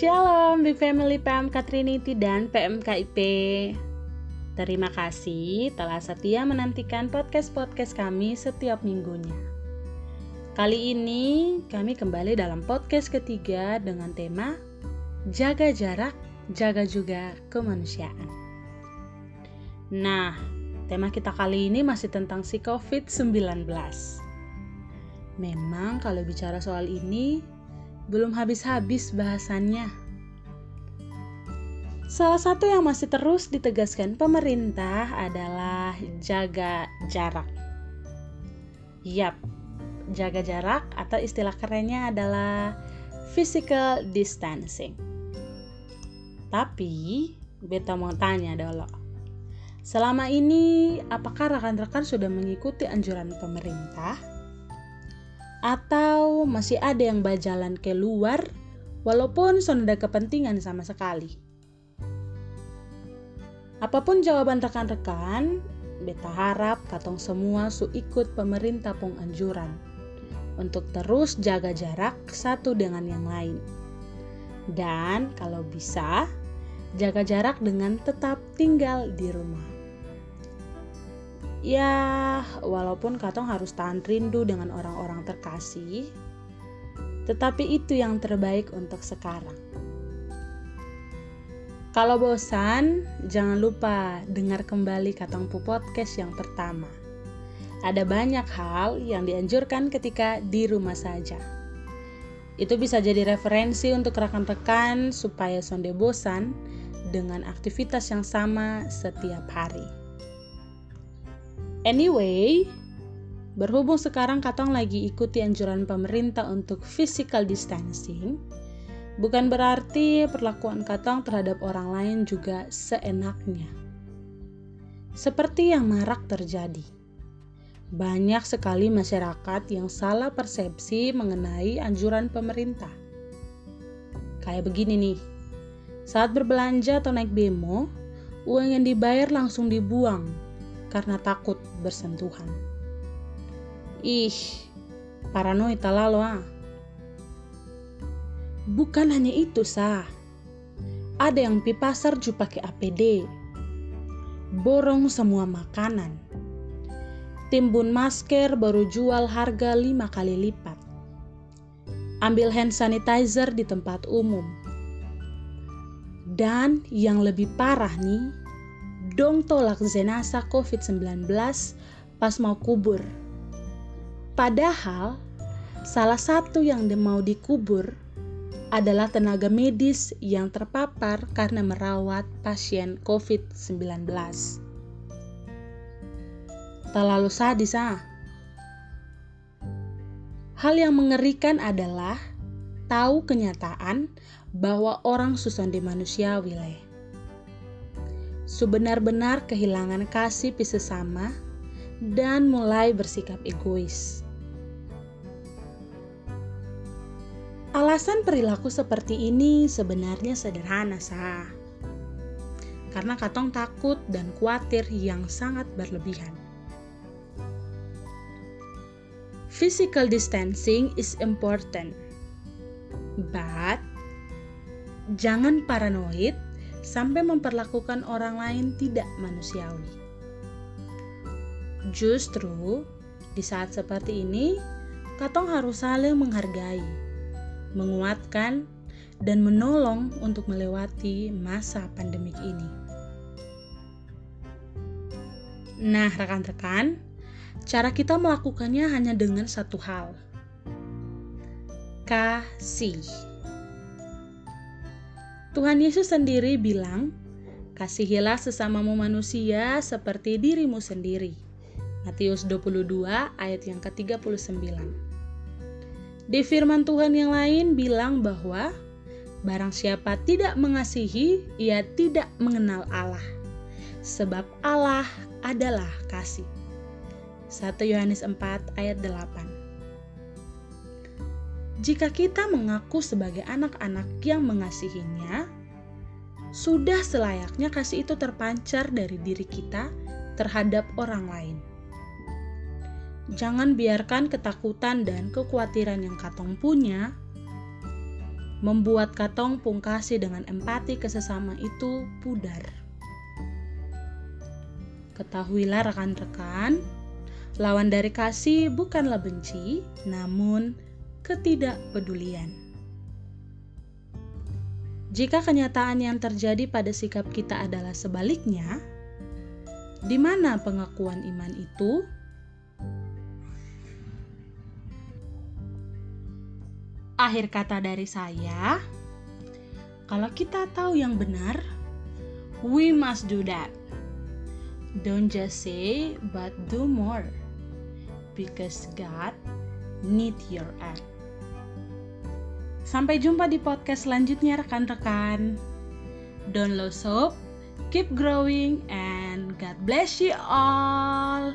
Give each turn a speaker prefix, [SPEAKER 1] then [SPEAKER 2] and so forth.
[SPEAKER 1] Shalom di Family PMK Trinity dan PMKIP. Terima kasih telah setia menantikan podcast-podcast kami setiap minggunya. Kali ini kami kembali dalam podcast ketiga dengan tema Jaga jarak, jaga juga kemanusiaan. Nah, tema kita kali ini masih tentang si COVID-19. Memang kalau bicara soal ini, belum habis-habis bahasannya. Salah satu yang masih terus ditegaskan pemerintah adalah jaga jarak. Yap, jaga jarak atau istilah kerennya adalah physical distancing. Tapi, beta mau tanya dulu. Selama ini, apakah rekan-rekan sudah mengikuti anjuran pemerintah? Atau masih ada yang berjalan keluar walaupun ada kepentingan sama sekali. Apa pun jawaban rekan-rekan, beta harap katong semua su ikut pemerintah pung anjuran untuk terus jaga jarak satu dengan yang lain. Dan kalau bisa, jaga jarak dengan tetap tinggal di rumah. Ya, walaupun Katong harus tahan rindu dengan orang-orang terkasih, tetapi itu yang terbaik untuk sekarang. Kalau bosan, jangan lupa dengar kembali Katong Pu Podcast yang pertama. Ada banyak hal yang dianjurkan ketika di rumah saja. Itu bisa jadi referensi untuk rekan-rekan supaya sonde bosan dengan aktivitas yang sama setiap hari. Anyway, berhubung sekarang Katong lagi ikuti anjuran pemerintah untuk physical distancing, bukan berarti perlakuan Katong terhadap orang lain juga seenaknya. Seperti yang marak terjadi. Banyak sekali masyarakat yang salah persepsi mengenai anjuran pemerintah. Kayak begini nih, saat berbelanja atau naik bemo, uang yang dibayar langsung dibuang karena takut bersentuhan. Ih, paranoid lalu ah. Bukan hanya itu sah. Ada yang pi pasar ju pakai APD. Borong semua makanan. Timbun masker baru jual harga lima kali lipat. Ambil hand sanitizer di tempat umum. Dan yang lebih parah nih, dong tolak jenazah COVID-19 pas mau kubur. Padahal, salah satu yang mau dikubur adalah tenaga medis yang terpapar karena merawat pasien COVID-19. Terlalu sadis ah. Hal yang mengerikan adalah tahu kenyataan bahwa orang susah di manusia wilayah sebenar-benar kehilangan kasih sesama dan mulai bersikap egois. Alasan perilaku seperti ini sebenarnya sederhana sah. Karena katong takut dan khawatir yang sangat berlebihan. Physical distancing is important. But jangan paranoid sampai memperlakukan orang lain tidak manusiawi. Justru di saat seperti ini, Katong harus saling menghargai, menguatkan, dan menolong untuk melewati masa pandemik ini. Nah, rekan-rekan, cara kita melakukannya hanya dengan satu hal: kasih. Tuhan Yesus sendiri bilang, Kasihilah sesamamu manusia seperti dirimu sendiri. Matius 22 ayat yang ke-39. Di firman Tuhan yang lain bilang bahwa barang siapa tidak mengasihi, ia tidak mengenal Allah. Sebab Allah adalah kasih. 1 Yohanes 4 ayat 8 jika kita mengaku sebagai anak-anak yang mengasihinya, sudah selayaknya kasih itu terpancar dari diri kita terhadap orang lain. Jangan biarkan ketakutan dan kekhawatiran yang katong punya membuat katong pungkasi dengan empati ke sesama itu pudar. Ketahuilah rekan-rekan, lawan dari kasih bukanlah benci, namun ketidakpedulian. Jika kenyataan yang terjadi pada sikap kita adalah sebaliknya, di mana pengakuan iman itu? Akhir kata dari saya, kalau kita tahu yang benar, we must do that. Don't just say, but do more. Because God need your act. Sampai jumpa di podcast selanjutnya rekan-rekan. Lose hope, keep growing, and God bless you all.